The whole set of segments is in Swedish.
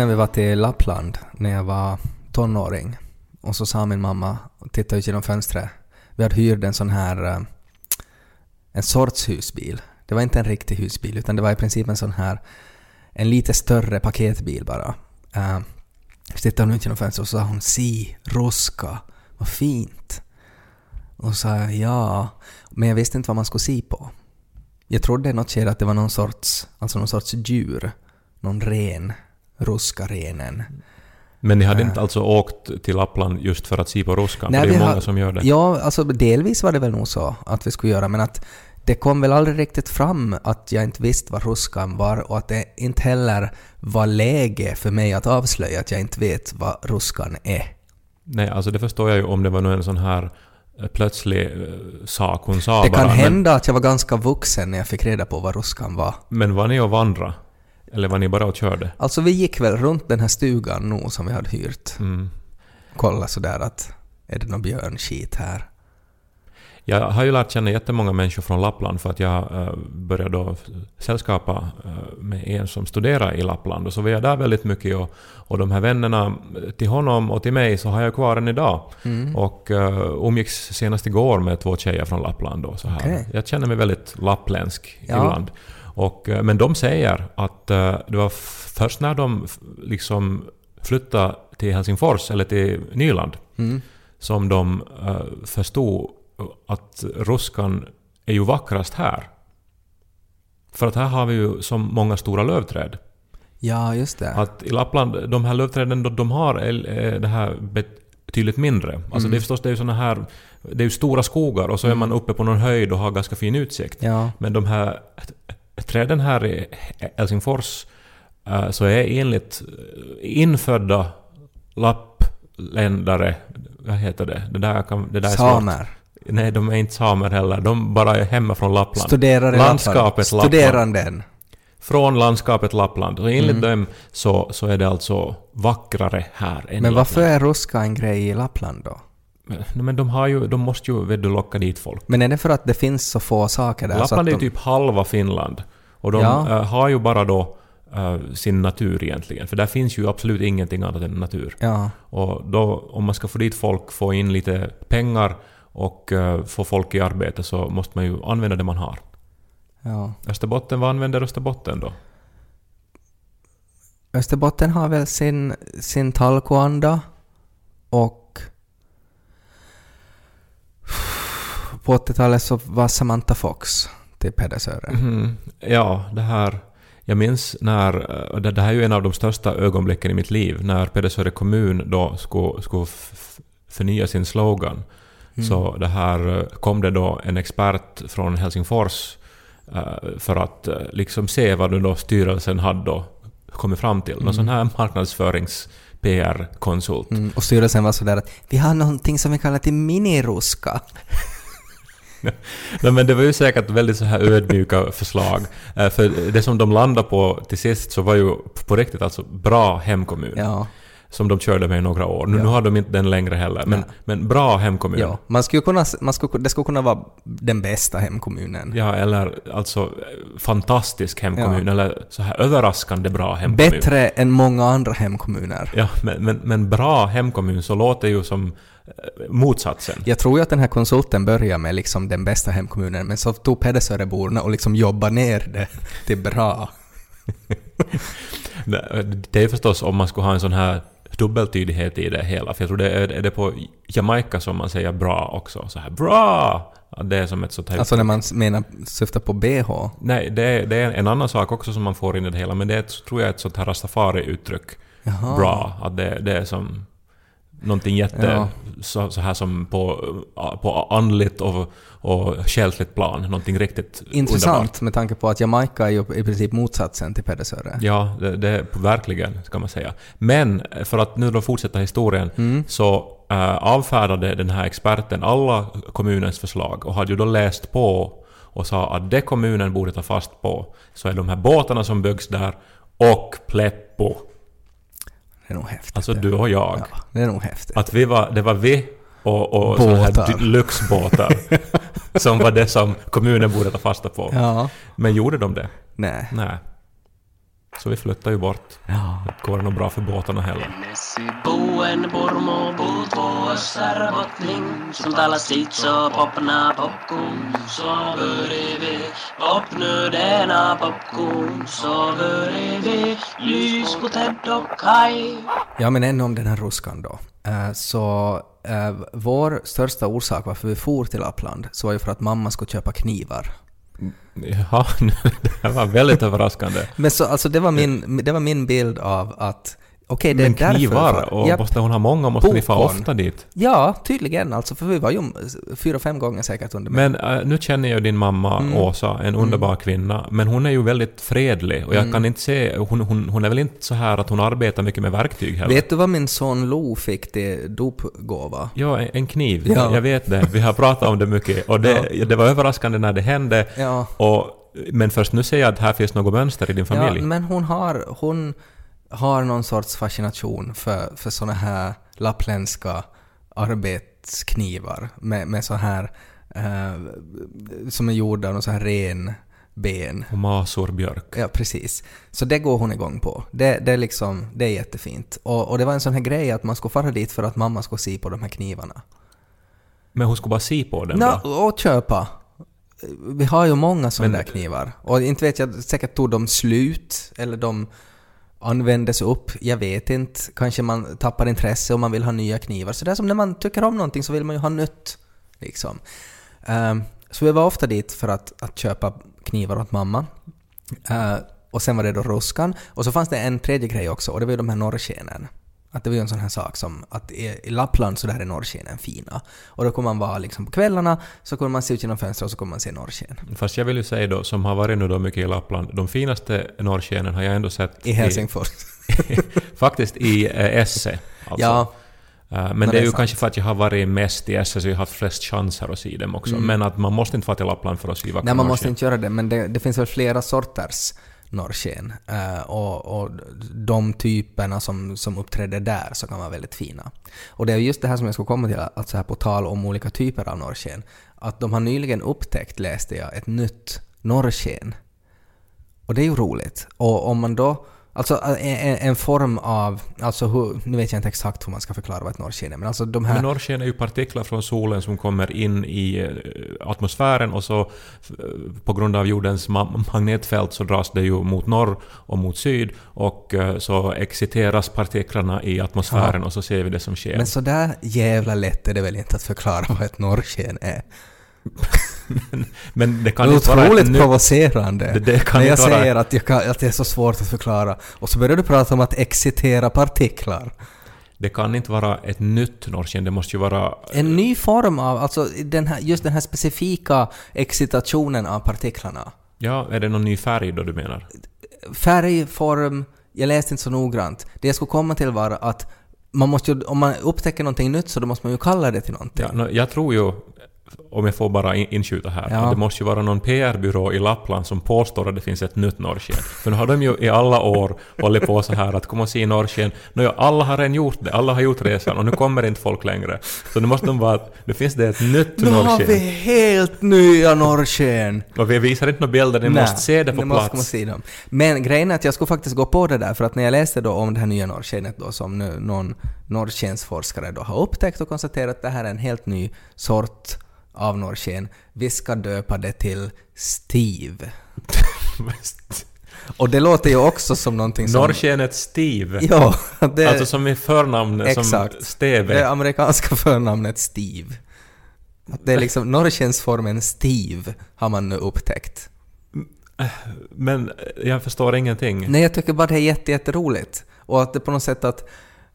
när vi var till Lappland när jag var tonåring och så sa min mamma, titta ut genom fönstret, vi hade hyrt en sån här eh, en sorts husbil. Det var inte en riktig husbil utan det var i princip en sån här en lite större paketbil bara. Uh, så tittade hon ut genom fönstret och så sa hon si, roska, vad fint. Och så sa jag ja, men jag visste inte vad man skulle se på. Jag trodde i något skede att det var någon sorts, alltså någon sorts djur, någon ren, ruskarenen. Men ni hade inte alltså åkt till Lappland just för att se på ruskan? Nej, för det är många har- som gör det. Ja, alltså delvis var det väl nog så att vi skulle göra, men att det kom väl aldrig riktigt fram att jag inte visste vad ruskan var och att det inte heller var läge för mig att avslöja att jag inte vet vad ruskan är. Nej, alltså det förstår jag ju om det var en sån här eh, plötslig eh, sak hon sa Det bara. kan men, hända att jag var ganska vuxen när jag fick reda på vad ruskan var. men var ni och vandra? Eller var ni bara och körde? Alltså vi gick väl runt den här stugan nu som vi hade hyrt. Mm. Kolla sådär att är det någon björnskit här? Jag har ju lärt känna jättemånga människor från Lappland för att jag uh, började då sällskapa eh, med en som studerar i Lappland och så var jag där väldigt mycket och, och de här vännerna till honom och till mig så har jag kvar än idag. Mm. Och uh, umgicks senast igår med två tjejer från Lappland och så här. Okej. Jag känner mig väldigt lappländsk Ja. ibland. Och, eh, men de säger att eh, det var först när de liksom flyttade till Helsingfors eller till Nyland Mm. som de uh, förstod att ruskan är ju vackrast här. För att här har vi ju så många stora lövträd. Ja, just det. Att i Lappland, de här lövträden de, de har är det här betydligt mindre. Alltså Mm. det är förstås det är såna här... Det är ju stora skogar och så är man uppe på någon höjd och har ganska fin utsikt. Ja. Men de här träden här i Helsingfors eh, så är enligt eh, infödda lappländare, vad heter det? Det där, kan, det där. Samer. Nej, de är inte samer heller. De bara är hemma från Lappland. Studerar i Landskapet Lappland. Lappland. Studeranden. Från landskapet Lappland. Och enligt Mm. dem så, så är det alltså vackrare här än Men varför Lappland. är ruska en grej i Lappland då? Men, men de, har ju, de måste ju vet du, locka dit folk. Men är det för att det finns så få saker där? Lappland är ju de, typ halva Finland. Och de Ja. eh, har ju bara då eh, sin natur egentligen. För där finns ju absolut ingenting annat än natur. Ja. Och då, om man ska få dit folk, få in lite pengar och eh, få folk i arbete så måste man ju använda det man har. ja. Österbotten, vad använder Österbotten då? Österbotten har väl sin, sin talkoanda och på 80-talet så var Samantha Fox till Pedersöre. Mhm. Ja, det här... Jag minns när... eh, Det det här är ju en av de största ögonblicken i mitt liv. När Pedersöre kommun då skulle, skulle förnya sin slogan. Mm. Så det här eh, kom det då en expert från Helsingfors eh, för att liksom se vad nu då styrelsen hade då kommit fram till. Någon Mm. sån här marknadsförings-PR-konsult. Mm, och styrelsen var sådär att vi har någonting som vi kallar till miniruska. Nej, men det var ju säkert väldigt så här ödmjuka förslag. Eh, För det som de landade på till sist så var ju på riktigt alltså bra hemkommun. Ja. Som de körde med i några år. Nu, Ja. nu har de inte den längre heller. Men, men bra hemkommun. ja. Man skulle kunna, man skulle, det skulle kunna vara den bästa hemkommunen. Ja, eller alltså eh, fantastisk hemkommun. Eller så här överraskande bra hemkommun. Bättre än många andra hemkommuner. Ja, men, men, men bra hemkommun så låter ju som motsatsen. Jag tror ju att den här konsulten började med liksom den bästa hemkommunen, men så tog Pedersöreborna och liksom jobbade ner det till bra. Det är förstås om man skulle ha en sån här dubbeltydighet i det hela. För jag tror det är, är det på Jamaica som man säger bra också. Så här bra! Det är som ett sånt här... Alltså när man menar, syftar på BH. Nej, det är, det är en annan sak också som man får in i det hela. Men det är, tror jag är ett sånt här rastafari-uttryck. Jaha. Bra. Att det, det är som någonting jätte... Ja. Så, så här som på, på andligt och, och själsligt plan. Någonting riktigt Intressant underbart. med tanke på att Jamaica är ju i princip motsatsen till Pedersöre. Ja, det, det verkligen, ska man säga. Men för att nu då fortsätta historien, Mm. så äh, avfärdade den här experten alla kommunens förslag och hade ju då läst på och sa att det kommunen borde ta fast på så är de här båtarna som byggs där och Pleppo. Det är nog häftigt. Alltså du och jag. Ja, det är nog häftigt. Att vi var, det var vi och, och såna här lyxbåtar som var det som kommunen borde ta fasta på. Ja. Men gjorde de det? Nej. Nej. Så vi flyttar ju bort. Ja. Det går nog bra för båtarna heller. Puutvo sarvotning Som talar sitt så popna popcorn Så börjar vi popnu denna popcorn Så börjar vi lys på Ted och Kai Ja, men ännu om den här ruskan då. Eh, Så eh, vår största orsak varför vi for till Lappland så var ju för att mamma skulle köpa knivar. Jaha, det här var väldigt överraskande. Men så, alltså det var min, det var min bild av att okej, det är Men därför... knivar, och Ja, måste hon ha många? Måste ni få Popcorn. ofta dit? Ja, tydligen alltså, för vi var ju fyra, fem gånger säkert under Men äh, nu känner jag din mamma Mm. Åsa, en underbar kvinna, men hon är ju väldigt fredlig och jag Mm. kan inte se, hon, hon, hon är väl inte så här att hon arbetar mycket med verktyg heller? Vet du vad min son Lo fick till dopgåva? Ja, en, en kniv. Ja. Jag vet det. Vi har pratat om det mycket och det, det var överraskande när det hände. Ja. Och, men först nu ser jag att här finns något mönster i din familj. Ja, men hon har, hon har någon sorts fascination för, för såna här lappländska arbetsknivar med, med så här eh, som är gjorda av så här ren ben. Och masorbjörk. Ja, precis. Så det går hon igång på. Det, det, är, liksom, det är jättefint. Och, och det var en sån här grej att man skulle fara dit för att mamma skulle se på de här knivarna. Men hon skulle bara se på den då? och köpa. Vi har ju många sådana där knivar. Och inte vet jag, säkert tog de slut eller de användes upp. Jag vet inte. Kanske man tappar intresse om man vill ha nya knivar. Så det är som när man tycker om någonting så vill man ju ha nytt. Liksom. Uh, så vi var ofta dit för att, att köpa knivar åt mamma. Uh, och sen var det då ruskan. Och så fanns det en tredje grej också och det var ju de här norrskenen. Att det var ju en sån här sak som att i, i Lappland så där är norrskenen fina. Och då kommer man vara liksom på kvällarna så kommer man se ut genom fönstret och så kommer man se norrsken. Fast jag vill ju säga då, som har varit nu då mycket i Lappland, de finaste norrskenen har jag ändå sett I Helsingfors. faktiskt i eh, Esse. Alltså. Ja, Eh, men Men det är ju sant. kanske för att jag har varit mest i Esse så jag har haft flest chanser att se dem också. Mm. Men att man måste inte vara till Lappland för att se vackra nej man måste inte göra det men det, det finns väl flera sorters norrsken. Uh, eh, och, och de typerna som, som uppträder där så kan vara väldigt fina. Och det är just det här som jag ska komma till, att så här på tal om olika typer av norrsken. Att de har nyligen upptäckt, läste jag, ett nytt norrsken. Och det är ju roligt. Och om man då... Alltså en, en- form av... Alltså hur, nu vet jag inte exakt hur man ska förklara vad ett norrsken är, men alltså de här... Men norrsken är ju partiklar från solen som kommer in i eh, atmosfären och så eh, på grund av jordens ma- magnetfält så dras det ju mot norr och mot syd och eh, så exciteras partiklarna i atmosfären och så ser vi det som sker. Men så där jävla lätt är det väl inte att förklara vad ett norrsken är. Men det kan Det är inte otroligt provocerande. Det- det när jag säger att, jag kan, att det är så svårt att förklara. Och så börjar du prata om att excitera partiklar. Det kan inte vara ett nytt norrsken, det måste ju vara... En ny form av, alltså den här, just den här specifika excitationen av partiklarna. Ja, är det någon ny färg då du menar? Färg, form, jag läste inte så noggrant. Det jag skulle komma till var att man måste ju, om man upptäcker någonting nytt så då måste man ju kalla det till någonting. Ja, jag tror ju, om jag får bara in, inskjuta här, Ja. det måste ju vara någon PR-byrå i Lappland som påstår att det finns ett nytt norrsken. För nu har de ju i alla år hållit på så här att komma och se norrsken. Nå, ja, alla har redan gjort det, alla har gjort resan och nu kommer inte folk längre. Så nu måste de vara nu finns det ett nytt Nu har norrsken. vi helt nya norrsken! Och vi visar inte några bilder, ni Nej, måste se det på nu måste plats. se dem. Men grejen är att jag skulle faktiskt gå på det där, för att när jag läste då om det här nya norrskenet då, som nu någon norrskensforskare då har upptäckt och konstaterat att det här är en helt ny sort av norrsken. Vi ska döpa det till Steve. Och det låter ju också som någonting som... Norrskenet Steve. Ja, det, Alltså som i förnamn som Exakt. Steve. det amerikanska förnamnet Steve. Att det är liksom norrskensformen Steve har man nu upptäckt. Men jag förstår ingenting. Nej, jag tycker bara det är jätte, jätteroligt. Och att det på något sätt att,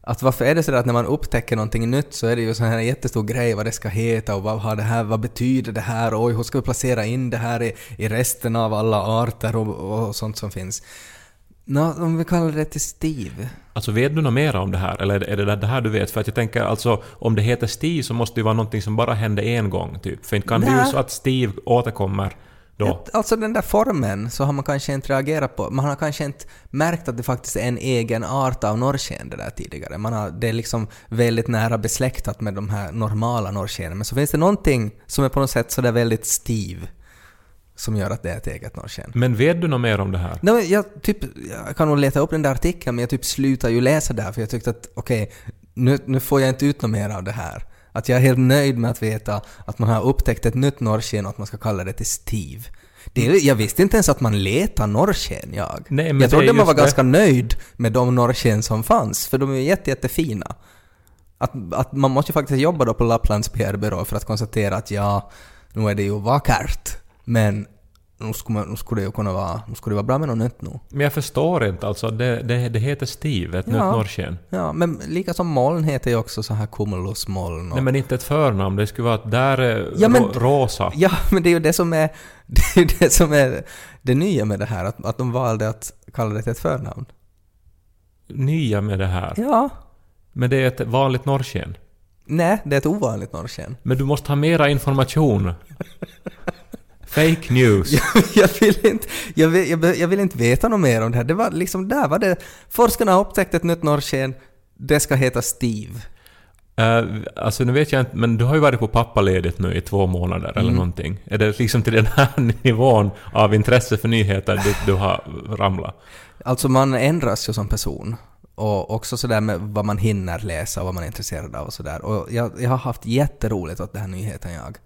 att varför är det så att när man upptäcker någonting nytt så är det ju sån här jättestor grej vad det ska heta och vad har det här, vad betyder det här och oj, hur ska vi placera in det här i, i resten av alla arter och, och sånt som finns. Nå, om vi kallar det till Steve. Alltså vet du något mer om det här? Eller är det det här du vet? För att jag tänker alltså, om det heter Steve så måste det ju vara någonting som bara hände en gång, typ. För inte kan det ju så att Steve återkommer då. Alltså den där formen så har man kanske inte reagerat på. Man har kanske inte märkt att det faktiskt är en egen art av norrsken det där tidigare. Man har, det är liksom väldigt nära besläktat med de här normala norrskenen. Men så finns det någonting som är på något sätt sådär väldigt stiv. som gör att det är ett eget norrsken. Men vet du något mer om det här? Nej, jag, typ, jag kan nog leta upp den där artikeln men jag typ slutar ju läsa där för jag tyckte att okej, nu, nu får jag inte ut något mer av det här. Att jag är helt nöjd med att veta att man har upptäckt ett nytt norrsken och att man ska kalla det till Steve. Det, är- jag visste inte ens att man letar norrsken jag. Nej, men jag trodde man var det. ganska nöjd med de norrsken som fanns, för de är jätte, jättefina. Att, att man måste ju faktiskt jobba då på Lapplands PR-byrå för att konstatera att ja, nu är det ju vackert, men nu skulle, man, nu skulle det ju kunna vara, nu skulle det vara bra med något nytt nu. Men jag förstår inte alltså. Det, det, det heter Steve, ett nytt Ja. norrsken. Ja, men lika som moln heter ju också så här cumulusmoln och... Nej men inte ett förnamn, det skulle vara att där är Ja, men- ro, rosa. Ja, men det är ju det som är det, är det, som är det nya med det här, att, att de valde att kalla det till ett förnamn. Nya med det här. Ja. Men det är ett vanligt norrsken. Nej, det är ett ovanligt norrsken. Men du måste ha mera information. Fake news. jag, vill inte, jag, vill, jag, jag vill inte veta något mer om det här. Det var liksom, där var det... Forskarna har upptäckt ett nytt norrsken, det ska heta Steve. Eh, alltså nu vet jag inte, men du har ju varit på pappaledigt nu i två månader eller Mm. någonting. Är det liksom till den här nivån av intresse för nyheter du, du har ramlat? Alltså man ändras ju som person. Och också sådär med vad man hinner läsa och vad man är intresserad av och sådär. Och jag, jag har haft jätteroligt åt den här nyheten jag.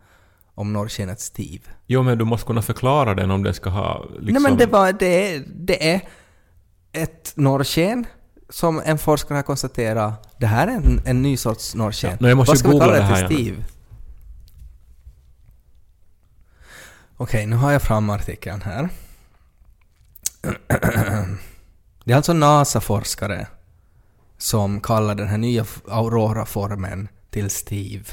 Om norrskenet Steve. Jo men du måste kunna förklara den om den ska ha liksom... Nej men det, var, det, är, det är ett norrsken som en forskare har konstaterat. Det här är en, en ny sorts norrsken. Ja, men jag måste Vad ska vi kalla det här till. Steve? Okej, nu har jag fram artikeln här. Det är alltså NASA-forskare som kallar den här nya Aurora-formen till Steve.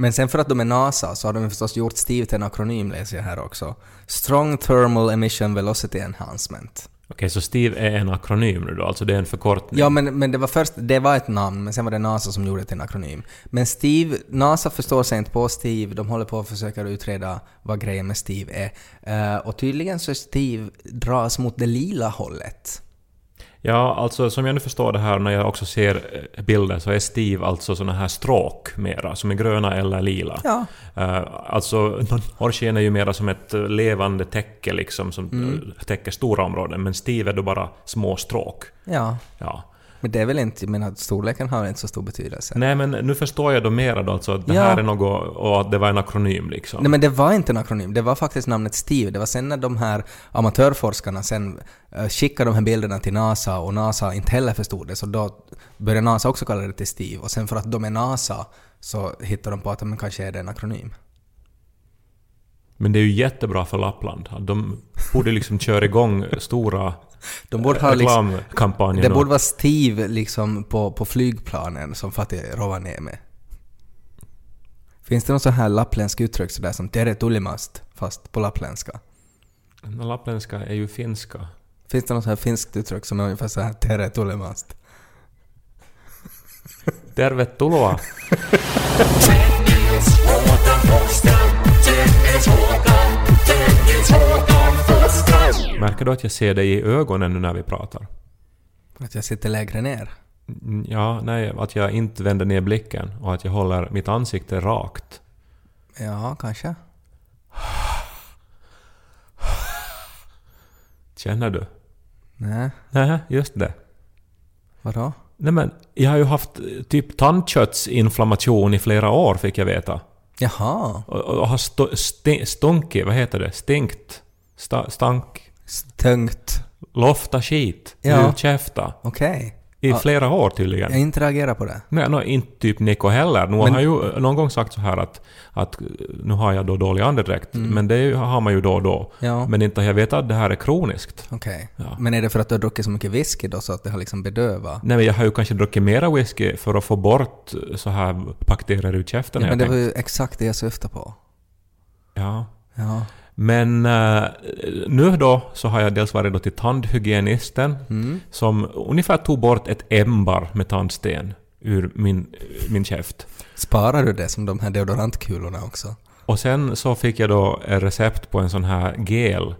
Men sen för att de är NASA så har de förstås gjort Steve till en akronym läser jag här också. Strong Thermal Emission Velocity Enhancement. Okej, så Steve är en akronym nu då, alltså det är en förkortning? Ja men, men det var först, det var ett namn men sen var det NASA som gjorde det till en akronym. Men Steve, NASA förstår sig inte på Steve, de håller på att försöka utreda vad grejen med Steve är. Eh, och tydligen så Steve dras mot det lila hållet. Ja, alltså som jag nu förstår det här när jag också ser eh, bilder så är Steve alltså såna här stråk mera, som är gröna eller lila. Ja. Uh, alltså, norrsken är ju mera som ett eh, levande täcke liksom, som Mm. täcker stora områden, men Steve är då bara små stråk. Ja. Ja. Men det är väl inte, jag menar storleken har inte så stor betydelse. Nej men nu förstår jag då mera då alltså att det Ja. här är något, och att det var en akronym liksom. Nej men det var inte en akronym, det var faktiskt namnet Steve. Det var sen när de här amatörforskarna sen uh, skickade de här bilderna till NASA och NASA inte heller förstod det, så då började NASA också kalla det till Steve. Och sen för att de är NASA så hittade de på att men kanske är det en akronym. Men det är ju jättebra för Lappland. De borde liksom köra igång stora De borde ha liksom, det borde vara Steve liksom på, på flygplanen som far till Rovaniemi. Finns det något så här lappländsk uttryck sådär som ”tere tulimast” fast på lappländska? Men Lappländska är ju finska. Finns det något så här finskt uttryck som är ungefär så här ”tere tulimast”? Tervetuloa! Märker du att jag ser dig i ögonen nu när vi pratar? Att jag sitter lägre ner? Mm, Ja, nej, att jag inte vänder ner blicken och att jag håller mitt ansikte rakt. Ja, kanske. Känner du? Nej, Nej, just det. vadå? Nej men, jag har ju haft eh, typ tandköttsinflammation i flera år fick jag veta. Jaha. Och, och har sti, stunkit, vad heter det? Stinkt? Sta, stank? Tungt. Lofta skit? Ja. Ja. Käfta? Okej. I Ja. flera år tydligen. Jag interagerar på det. Nej, no, inte typ Nico heller. Nu Men- har ju någon gång sagt så här att, att eh, nu har jag då dålig andedräkt, men det ju- har man ju då och då. Mm. Ja. Men inte har jag vetat att det här är kroniskt. Okej. Ja. Men är det för att du har druckit så mycket whisky då så att det har liksom bedövat? Nej men jag har ju kanske druckit mera whisky för att få bort så här bakterier ur käften. Ja, men det var tänkt. ju exakt det jag syftade på. ja. Ja. Men eh, nu då så har jag dels varit då till tandhygienisten Mm. som ungefär tog bort ett ämbar med tandsten ur min, min käft. Sparar du det som de här deodorantkulorna också? Och sen så fick jag då ett recept på en sån här gel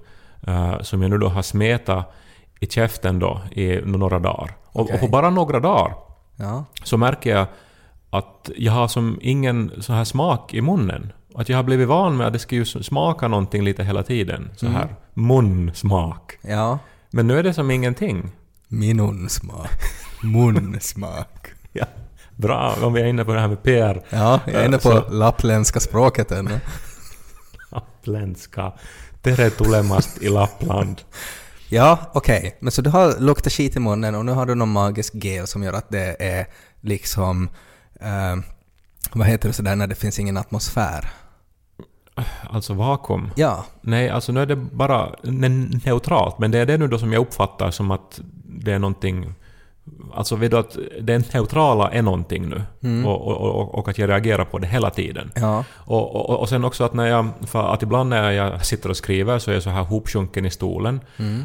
eh, som jag nu då har smetat i käften då i några dagar. Och, Okej. och på bara några dagar Ja. så märker jag att jag har som ingen så här smak i munnen. Att jag har blivit van med att det ska ju smaka någonting lite hela tiden. Så Mm. här munsmak. Ja. Men nu är det som ingenting. Minunsmak. Munsmak. Ja. Bra, om vi är inne på det här med PR. Ja, jag är inne på Så- lappländska språket ännu. Lappländska. Tere tulemast i Lappland. Ja, okej. Men så du har luktat skit i munnen och nu har du någon magisk gel som gör att det är liksom... Eh, vad heter det sådär när det finns ingen atmosfär? Alltså vakuum. Ja. Nej, alltså nu är det bara ne- neutralt, men det är det nu då som jag uppfattar som att det är någonting... Alltså vet du att det neutrala är någonting nu och, och, och, och att jag reagerar på det hela tiden. Ja. Och, och, sen också att när jag... För att ibland när jag sitter och skriver så är jag så här hopsjunken i stolen.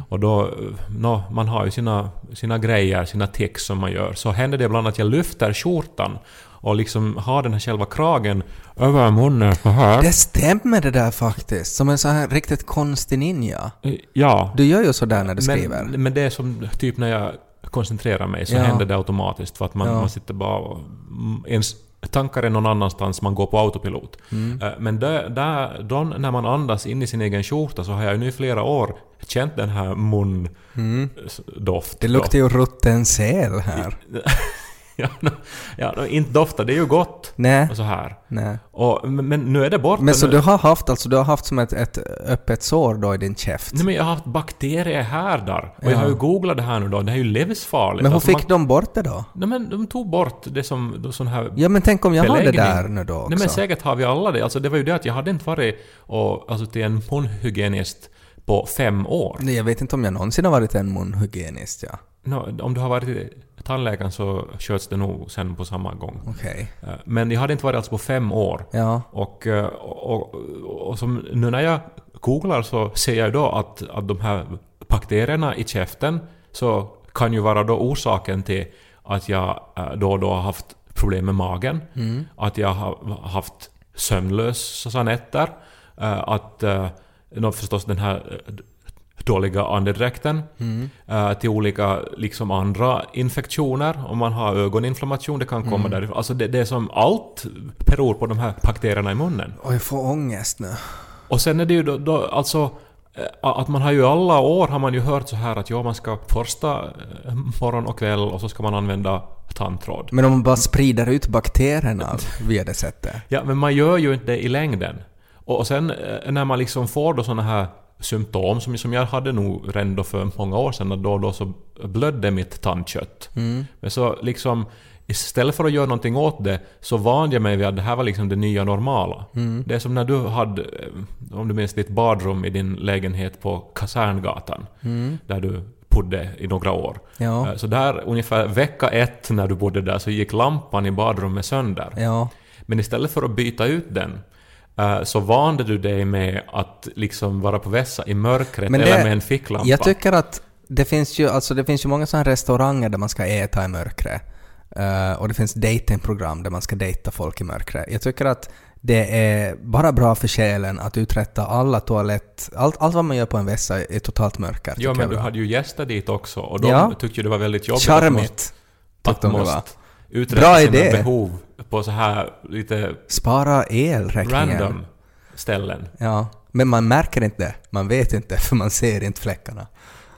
Och då... Nå, man har ju sina, sina grejer, sina tics som man gör. Så händer det ibland att jag lyfter skjortan och liksom har den här själva kragen över munnen så här. Det stämmer det där faktiskt. Som en sån här riktigt konstig ninja. Ja. Du gör ju sådär när du skriver. Men, men det är som typ när jag koncentrerar mig så Ja. händer det automatiskt för att man, Ja. man sitter bara och... Ens tankar är någon annanstans, man går på autopilot. Mm. Eh, Men där, där, då när man andas in i sin egen skjorta så har jag nu i flera år känt den här mundoft. Mm. Det luktar ju rutten säl här. ja, ja, inte dofta, det är ju gott. Nej. Och så här. Nej. Och, men, nu är det borta. Men så nu, du har haft, alltså du har haft som ett, ett öppet sår då i din käft? Nej men jag har haft bakterier här där. Och Ja. jag har ju googlat det här nu då, det här är ju livsfarligt. Men hur Alltså, fick man- de bort det då? Nej men de tog bort det som då sån här Ja men tänk om jag har det beläggning. där nu då också? Nej men säkert har vi alla det. Alltså det var ju det att jag hade inte varit och, alltså, till en munhygienist på fem år. Nej, jag vet inte om jag någonsin har varit en munhygienist, ja. Nå, om du har varit till tandläkaren så sköts det nog sen på samma gång. Okej. Eh, Men jag hade inte varit alltså på fem år. Ja. Och, eh, och, och, och som, nu när jag googlar så ser jag då att, att de här bakterierna i käften så kan ju vara då orsaken till att jag eh, då och då har haft problem med magen. Att jag har haft sömnlösa nätter. Att förstås den här dåliga andedräkten eh, till olika liksom andra infektioner. Om man har ögoninflammation, det kan komma därifrån. Alltså det, det är som allt beror på de här bakterierna i munnen. Och jag får ångest nu. Och sen är det ju då, då alltså eh, att man har ju alla år har man ju hört så här att ja, man ska forsta eh, morgon och kväll och så ska man använda tandtråd. Men om man bara sprider ut bakterierna via det sättet? Ja, men man gör ju inte det i längden. Och sen när man liksom får då såna här symptom som, som jag hade nog redan för många år sedan, att då och då så blödde mitt tandkött. Men så liksom istället för att göra någonting åt det så vande jag mig vid att det här var liksom det nya normala. Det är som när du hade, eh, om du minns ditt badrum i din lägenhet på Kaserngatan, där du bodde i några år. Ja. Eh, Så där ungefär vecka ett när du bodde där så gick lampan i badrummet sönder. Ja. Men istället för att byta ut den så vande du dig med att liksom vara på vässa i mörkret Men eller det- med en ficklampa. Jag tycker att det finns ju, alltså det finns ju många sådana restauranger där man ska äta i mörkret. Eh, och det finns datingprogram där man ska dejta folk i mörkret. Jag tycker att det är bara bra för själen att uträtta alla toalett... Allt, allt vad man gör på en vässa är totalt mörker. ja, men du hade ju gäster dit också och de Ja. tyckte det var väldigt jobbigt att Charmigt, måste, att det var. måste uträtta Bra sina idé. behov på så här lite Spara elräkningen. random ställen. Ja, men man märker inte det. Man vet inte, för man ser inte fläckarna.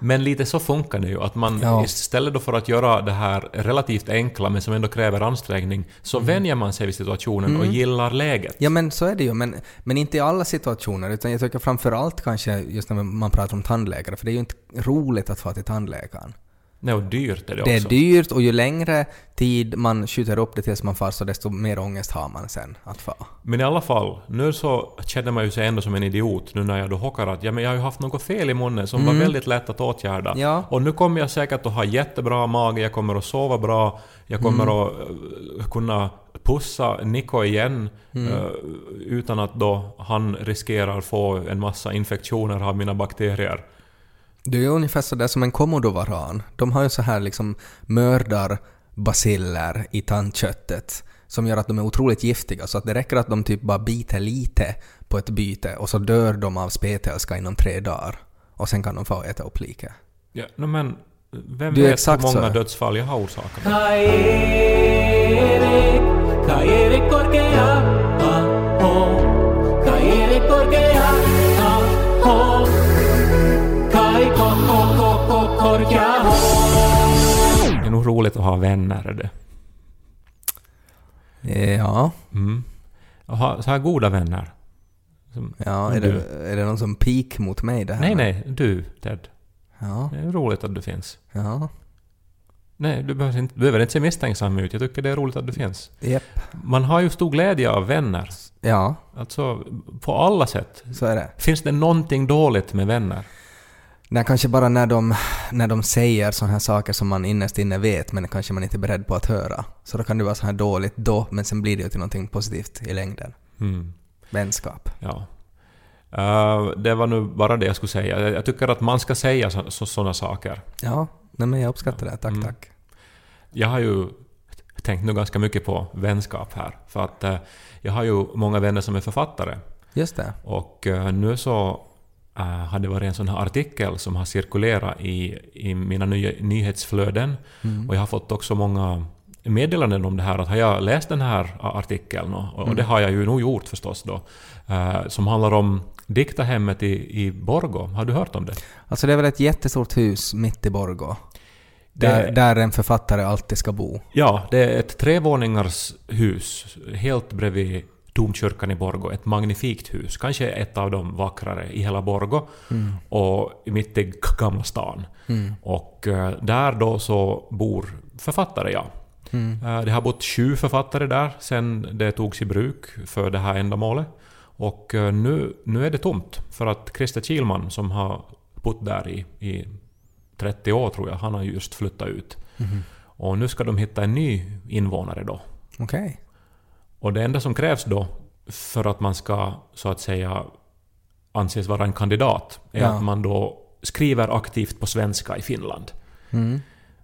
Men lite så funkar det ju, att man Ja. istället för att göra det här relativt enkla men som ändå kräver ansträngning, så vänjer man sig vid situationen och gillar läget. Ja men så är det ju, men, men inte i alla situationer, utan jag tycker framför allt kanske just när man pratar om tandläkare, för det är ju inte roligt att få till tandläkaren. Nej, och dyrt är det, Det är också. dyrt och ju längre tid man skjuter upp det tills man far så desto mer ångest har man sen att få. Men i alla fall, nu så känner man ju sig ändå som en idiot nu när jag då hockar att ja, men jag har ju haft något fel i munnen som var väldigt lätt att åtgärda. Ja. Och nu kommer jag säkert att ha jättebra mage, jag kommer att sova bra, jag kommer att eh, kunna pussa Niko igen eh, utan att då han riskerar få en massa infektioner av mina bakterier. Det är ungefär sådär som en komodovaran. De har ju så här liksom mördarbaciller i tandköttet som gör att de är otroligt giftiga så att det räcker att de typ bara biter lite på ett byte och så dör de av spetälska inom tre dagar. Och sen kan de få äta upp liket. Ja, no, men vem Det är vet hur så. många dödsfall jag har orsakat? Kai Erik, roligt att ha vänner. Är det. Ja, Mm. Ha så här goda vänner. Som, ja är, Du. det, är det någon som pik mot mig det här? nej, nej, du Ted. Ja, Det är roligt att du finns. ja, Nej, du behöver inte, du behöver inte se misstänksam ut. Jag tycker det är roligt att du finns. japp. Man har ju stor glädje av vänner. Ja, Alltså, på alla sätt. så är det. Finns det någonting dåligt med vänner? Nej, kanske bara när de, när de säger sådana här saker som man innerst inne vet men kanske man inte är beredd på att höra. Så då kan det vara så här dåligt då, men sen blir det ju till någonting positivt i längden. Mm. Vänskap. Ja. Eh, det var nu bara det jag skulle säga. Jag, tycker att man ska säga så, så, sådana saker. Ja, nej men jag uppskattar det. Tack, Mm. tack. Jag har ju tänkt nu ganska mycket på vänskap här. För att eh, jag har ju många vänner som är författare. Just det. Och eh, nu så uh, har det varit en sån här artikel som har cirkulerat i, i mina nya nyhetsflöden. Mm. Och jag har fått också många meddelanden om det här. Att har jag läst den här artikeln? Och, och det har jag ju nog gjort förstås då. eh, som handlar om Diktahemmet i, i Borgå. Har du hört om det? Alltså det är väl ett jättestort hus mitt i Borgå. Där, Det- där en författare alltid ska bo. Ja, det är ett trevåningars hus helt bredvid domkyrkan i Borgå. Ett magnifikt hus. Kanske ett av de vackrare i hela Borgå. Och mitt i Gamla stan. Och eh, där då så bor författare, ja. Eh, Det har bott sju författare där sen det togs i bruk för det här ändamålet. Och eh, nu, nu är det tomt. För att Christer Kilman som har bott där i, i 30 år tror jag, han har just flyttat ut. Och nu ska de hitta en ny invånare då. Okej. Och det enda som krävs då för att man ska så att säga anses vara en kandidat är Ja. att man då skriver aktivt på svenska i Finland. Mm.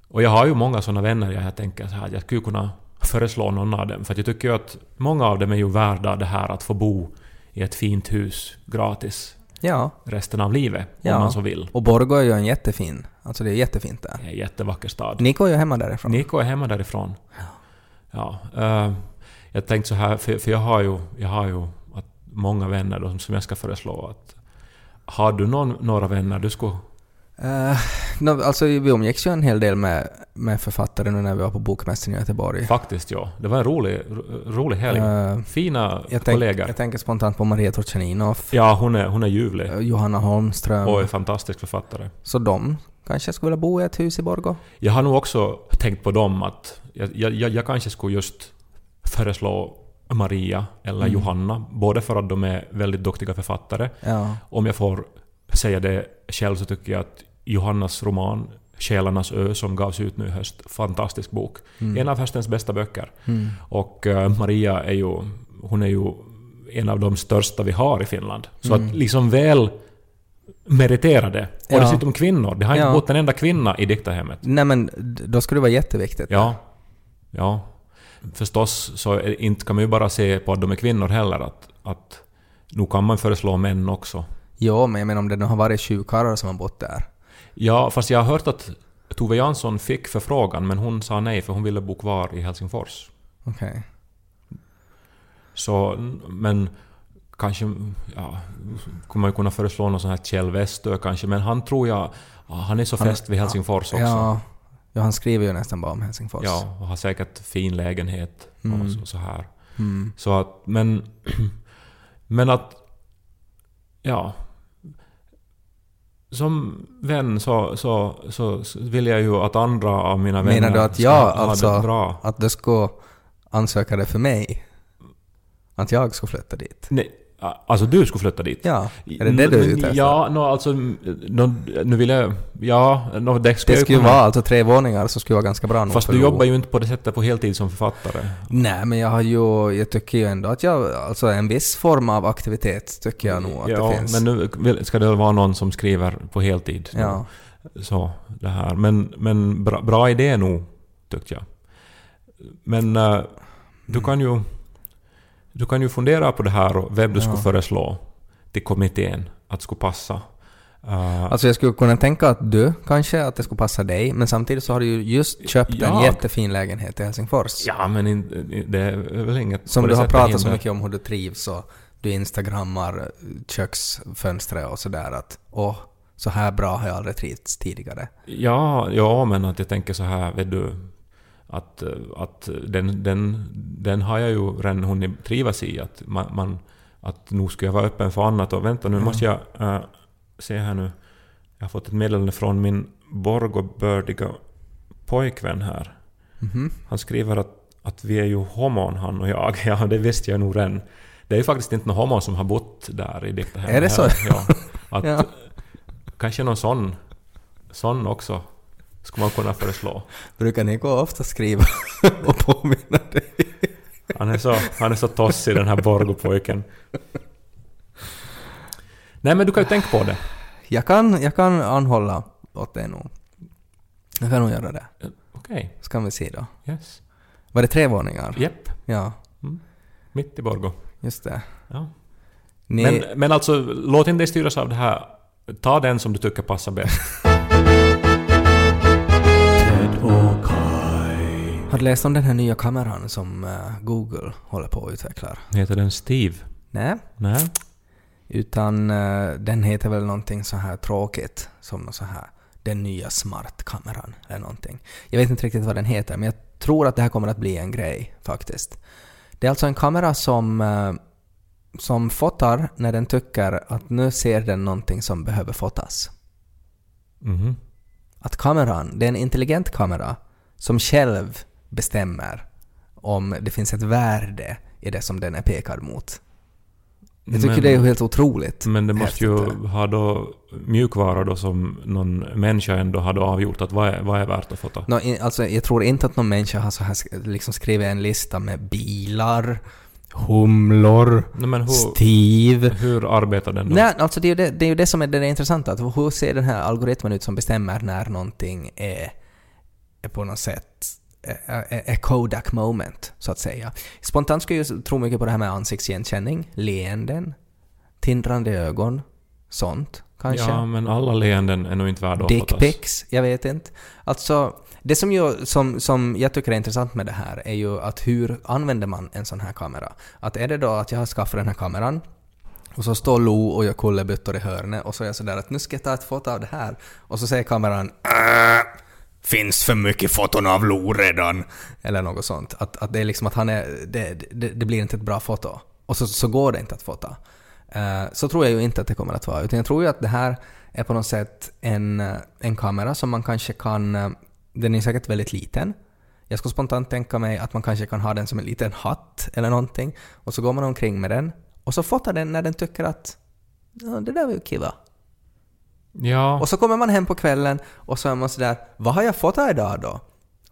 Och jag har ju många sådana vänner jag tänker så här, jag skulle kunna föreslå någon av dem. För jag tycker ju att många av dem är ju värda det här att få bo i ett fint hus gratis Ja. resten av livet, Ja. om man så vill. Och Borgå är ju en jättefin. Alltså det är jättefint där. Det är en jättevacker stad. Niko är ju hemma därifrån. Niko är hemma därifrån. Ja. eh, jag tänkte så här, för, för jag har ju, jag har ju att många vänner då, som jag ska föreslå att... Har du någon, några vänner du skulle... Uh, no, alltså vi umgicks ju en hel del med, med författare nu när vi var på Bokmässan i Göteborg. Faktiskt ja. Det var en rolig, ro- rolig helg. Eh, Fina jag, tänk, kollegor. jag tänker spontant på Maria Torchaninov, Ja, hon är, hon är ljuvlig. eh, Johanna Holmström. Och är fantastisk författare. Så de kanske skulle vilja bo i ett hus i Borgå? Jag har nog också tänkt på dem att jag, jag, jag, jag kanske skulle just föreslå Maria eller Mm. Johanna. Både för att de är väldigt duktiga författare Ja. Om jag får säga det själv så tycker jag att Johannas roman Själarnas ö som gavs ut nu i höst, fantastisk bok. En av höstens bästa böcker. Mm. Och eh, Maria är ju, hon är ju en av de största vi har i Finland. Så att liksom väl meriterade. Och Ja. dessutom kvinnor. Det har inte Ja. bott en enda kvinna i Diktahemmet. Nej men då skulle det vara jätteviktigt. Ja. Ja. Förstås så inte kan man ju bara se på att de är kvinnor heller. Att, att nu kan man föreslå män också. Jo, men jag menar om det nu har varit sju karlar som har bott där. Ja, fast jag har hört att Tove Jansson fick förfrågan men hon sa nej för hon ville bo kvar i Helsingfors. Okej. Så, men kanske, ja, kommer man ju kunna föreslå någon sån här Kjell Westö kanske, men han tror jag, ja, han är så fäst vid Helsingfors också. Ja, ja, han skriver ju nästan bara om Helsingfors. Ja, och har säkert fin lägenhet Mm. och så, så här. Mm. Så att, men, men att, ja. Som vän så, så, så vill jag ju att andra av mina vänner Menar du att jag alltså, bra. att du ska ansöka det för mig? Att jag ska flytta dit? Nej, alltså du skulle flytta dit? Ja, är det det du är ute efter? Ja, no, alltså... No, nu vill jag... Ja, no, det ska Det skulle ju vara alltså tre våningar så skulle vara ganska bra nog Fast du jobbar ju inte på det sättet på heltid som författare. Nej, men jag har ju, jag tycker ju ändå att jag, alltså en viss form av aktivitet tycker jag nog att ja, det finns. men nu ska det vara någon som skriver på heltid. Ja. Så, det här. Men, men bra, bra idé nog, tyckte jag. Men eh, du kan ju... Du kan ju fundera på det här och vem du Ja. skulle föreslå till kommittén att skulle passa. Eh, Alltså jag skulle kunna tänka att du kanske, att det skulle passa dig, men samtidigt så har du ju just köpt en Ja. jättefin lägenhet i Helsingfors. Ja, men in, det är väl inget Som du har pratat så mycket om hur du trivs och du instagrammar köksfönstret och sådär att åh, så här bra har jag aldrig trivts tidigare. Ja, ja, men att jag tänker så här, vet du... att, eh, att den, den, den har jag ju redan hunnit trivas i. Att, man, man, att nu ska jag vara öppen för annat. Och vänta, nu måste jag äh, se här nu. Jag har fått ett meddelande från min borgobördiga pojkvän här. Mhm. Han skriver att, att vi är ju homon han och jag. Ja, det visste jag nog redan. Det är ju faktiskt inte någon homon som har bott där i diktahemmet. Är det så? Ja. Att, Ja. Kanske någon sån, sån också skulle man kunna föreslå. Brukar ni gå ofta skriva och påminna dig? Han är så, han är så tossig den här Borgopojken. Nej men du kan ju tänka på det. Jag kan, jag kan anhålla åt dig nog. Jag kan nog göra det. Okej, Så kan vi se då. yes. Var det tre våningar? Jepp, Ja, mitt i Borgo. just det. Ja. Ni, Men, men alltså, låt inte dig styras av det här. Ta den som du tycker passar bäst. har du läst om den här nya kameran som eh, Google håller på att utveckla? Heter den Steve? Nej, Nej. utan eh, den heter väl någonting så här tråkigt som så här den nya smartkameran eller någonting. Jag vet inte riktigt vad den heter men jag tror att det här kommer att bli en grej faktiskt. Det är alltså en kamera som, eh, som fotar när den tycker att nu ser den någonting som behöver fotas. Mhm. Att kameran, det är en intelligent kamera som själv bestämmer om det finns ett värde i det som den är pekad mot. Jag tycker Men- det är helt otroligt. Men det måste ju ha då mjukvara då som någon människa ändå hade avgjort att vad är, vad är värt att fota. Nå, i- alltså, jag tror inte att någon människa har så här liksom skrivit en lista med bilar, humlor, men hur, Steve. hur arbetar den då? Nej, alltså det är, det, det är ju det som är det intressanta. Att hur ser den här algoritmen ut som bestämmer när någonting är, är på något sätt är Kodak moment, så att säga. Spontant skulle jag tro mycket på det här med ansiktsigenkänning, leenden, tindrande ögon, sånt kanske. Ja, men alla leenden är nog inte värda att fotas. Dickpics, jag vet inte. Alltså, det som, ju, som, som jag tycker är intressant med det här är ju att hur använder man en sån här kamera? Att är det då att jag har skaffat den här kameran och så står Lo och gör kullerbyttor i hörnet och så är jag sådär att nu ska jag ta ett foto av det här och så säger kameran "Äh, Finns för mycket foton av Lo redan. Eller något sånt. Att, att det är liksom att han är... Det, det, det blir inte ett bra foto. Och så, så går det inte att fota. Eh, så tror jag ju inte att det kommer att vara. Utan jag tror ju att det här är på något sätt en, eh, en kamera som man kanske kan... Eh, den är säkert väldigt liten. Jag skulle spontant tänka mig att man kanske kan ha den som en liten hatt eller någonting. Och så går man omkring med den. Och så fotar den när den tycker att ja, det där var ju kiva. Ja, Och så kommer man hem på kvällen och så är man sådär, vad har jag fått idag då?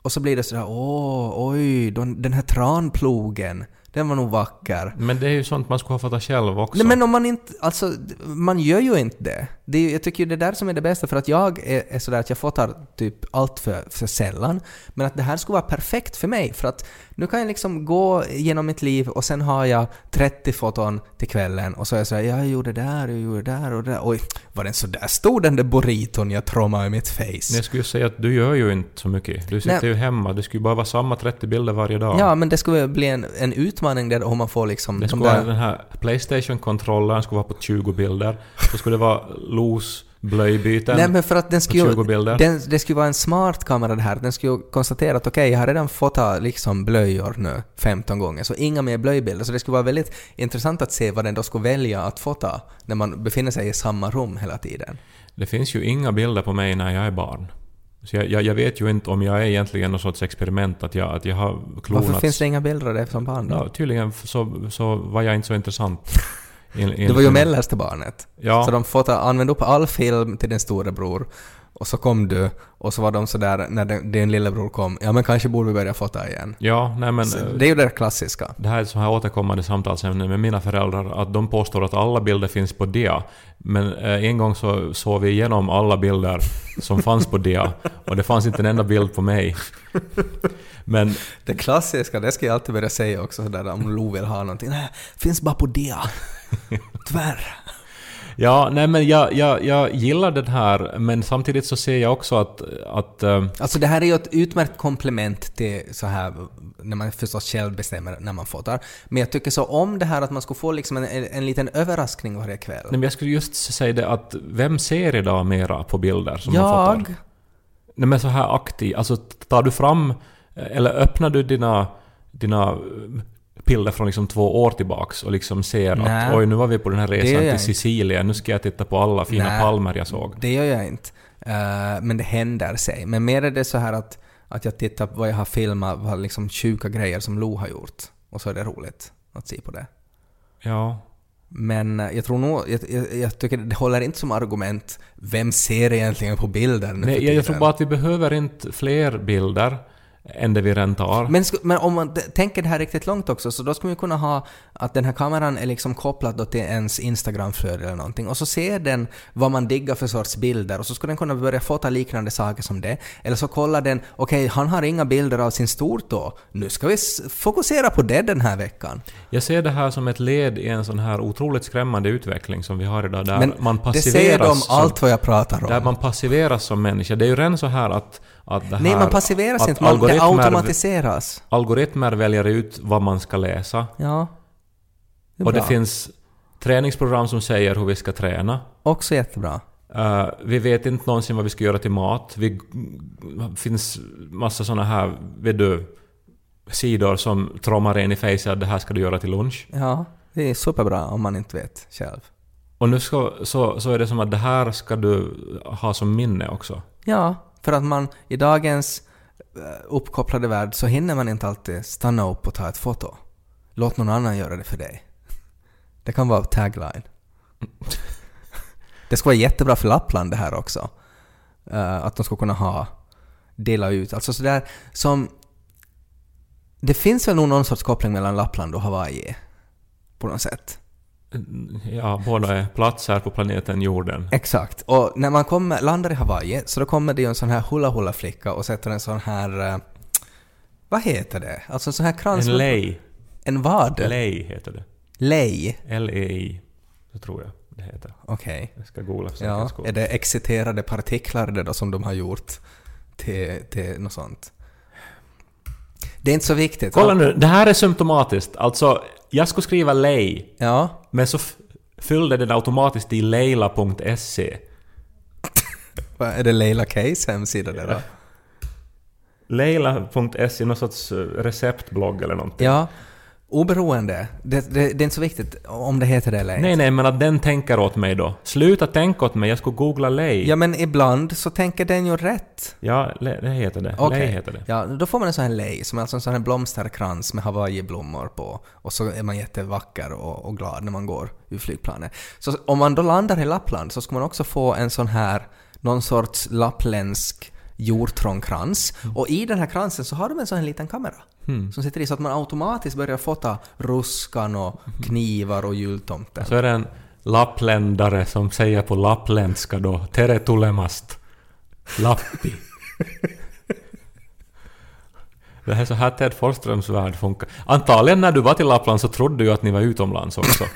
Och så blir det sådär, åh, oj, de- den här tranplogen, den var nog vacker. men det är ju sånt man skulle ha fotat själv också. Nej men om man inte, alltså, man gör ju inte det. Det jag tycker ju det är där som är det bästa, för att jag är, är sådär att jag fotar typ allt för, för sällan. Men att det här skulle vara perfekt för mig, för att nu kan jag liksom gå genom mitt liv och sen har jag 30 foton till kvällen och så är jag såhär, jag gjorde det där, jag gjorde det där och det där. Oj, var den så där stor den där burriton jag trommade i mitt face? Jag skulle säga att du gör ju inte så mycket. Du sitter Nej. ju hemma. Det skulle bara vara samma 30 bilder varje dag. Ja, men det skulle bli en, en utmaning där om man får liksom Det de skulle vara där... den här Playstation-kontrollern skulle vara på 20 bilder. Så skulle det vara Los blöjbyten Nej men för att den skulle 20 bilder. Den, det skulle vara en smart kamera det här. Den skulle konstatera att okej, jag har redan fotat liksom blöjor nu 15 gånger, så inga mer blöjbilder. Så det skulle vara väldigt intressant att se vad den då skulle välja att fota när man befinner sig i samma rum hela tiden. Det finns ju inga bilder på mig när jag är barn. Så jag, jag, jag vet ju inte om jag är egentligen någon sorts experiment, att jag, att jag har klonats. Varför finns det inga bilder av dig som barn då? Ja, tydligen så, så var jag inte så intressant. In- Du var ju mellersta barnet. Ja. Så de fotade, använde upp all film till din storebror. Och så kom du, och så var de sådär när din, din lillebror kom, ja men kanske borde vi börja fota igen. Ja, nej men... Så eh, det är ju det klassiska. Det här är ett så här återkommande samtalsämne med mina föräldrar, att de påstår att alla bilder finns på dia. Men eh, en gång så såg vi igenom alla bilder som fanns på dia, och det fanns inte en enda bild på mig. Men Det klassiska, det ska jag alltid börja säga också sådär om Lo vill ha någonting. Nej, finns bara på dia. Tyvärr. ja, nej men jag, jag, jag gillar den här, men samtidigt så ser jag också att... att eh, Alltså det här är ju ett utmärkt komplement till så här när man förstås själv bestämmer när man fotar. Men jag tycker så om det här att man skulle få liksom en, en, en liten överraskning varje kväll. nej, men jag skulle just säga det att vem ser idag mera på bilder som man fotar? jag? Nej men så här aktiv, alltså tar du fram Eller öppnar du dina, dina bilder från liksom två år tillbaks och liksom ser Nej. att oj, nu var vi på den här resan till. Sicilien, nu ska jag titta på alla fina Nej. palmer jag såg. Det gör jag inte. Eh, men det händer sig. Men mer är det så här att, att jag tittar på vad jag har filmat, vad liksom sjuka grejer som Lo har gjort. Och så är det roligt att se på det. Ja. Men jag tror nog, jag, jag, jag tycker det håller inte som argument, vem ser egentligen på bilden nu Nej, för jag, tror bara att vi behöver inte fler bilder än det vi redan tar. Men, men om man tänker det här riktigt långt också, så då skulle man kunna ha att den här kameran är liksom kopplad till ens Instagramflöde eller någonting och så ser den vad man diggar för sorts bilder och så skulle den kunna börja fota liknande saker som det. Eller så kollar den, okej, han har inga bilder av sin stortå, nu ska vi fokusera på det den här veckan. Jag ser det här som ett led i en sån här otroligt skrämmande utveckling som vi har idag, där Men man det passiveras säger de som, allt vad jag pratar om. Där man passiveras som människa. Det är ju redan så här att, att det här... Nej, man passiveras inte, man, det automatiseras. Algoritmer väljer ut vad man ska läsa. Ja. Det och det bra. finns träningsprogram som säger hur vi ska träna. Också jättebra. Eh, vi vet inte någonsin vad vi ska göra till mat. Vi det finns massa såna här, vet du, sidor som trommar en i facet att det här ska du göra till lunch. Ja, det är superbra om man inte vet själv. Och nu ska, så, så är det som att det här ska du ha som minne också. Ja, för att man i dagens eh, uppkopplade värld så hinner man inte alltid stanna upp och ta ett foto. Låt någon annan göra det för dig. Det kan vara tagline. Det skulle vara jättebra för Lappland det här också. Eh, att de ska kunna ha, dela ut, alltså sådär som... Det finns väl nog någon sorts koppling mellan Lappland och Hawaii? På något sätt. Ja, båda är platser på planeten jorden. Exakt. Och när man kommer, landar i Hawaii så då kommer det ju en sån här hula-hula-flicka och sätter en sån här... eh, vad heter det? Alltså en sån här krans... En lei. En vad? Lei heter det. Lei? L-E-I. Så tror jag det heter. Okej. Jag ska googla för Ja. Är det exciterade partiklar det då som de har gjort till, till något sånt? Det är inte så viktigt. Kolla nu, det här är symptomatiskt. Alltså, jag skulle skriva lei, Ja. men så f- fyllde den automatiskt i leila.se. Vad Är det Leila Kays hemsida det då? Leila.se, någon sorts eh, receptblogg eller någonting. Ja. Oberoende. Det, det, det är inte så viktigt om det heter det eller inte. Nej, nej, men att den tänker åt mig då. Sluta tänka åt mig, jag skulle googla lei. Ja men ibland så tänker den ju rätt. Ja, le, det heter det. Okej. Lei heter det. Ja, då får man en sån här lei, som är alltså en sån här blomsterkrans med hawaiiblommor på. Och så är man jättevacker och, och glad när man går ur flygplanet. Så om man då landar i Lappland så ska man också få en sån här, någon sorts lappländsk hjortronkrans. Och i den här kransen så har de en sån här liten kamera. Som sitter i så att man automatiskt börjar fota ruskan och knivar och jultomten. Så är det en lappländare som säger på lappländska då Tere tulemast. Lappi. Det här är så här Ted Forsströms värld funkar. Antagligen när du var till Lappland så trodde du att ni var utomlands också.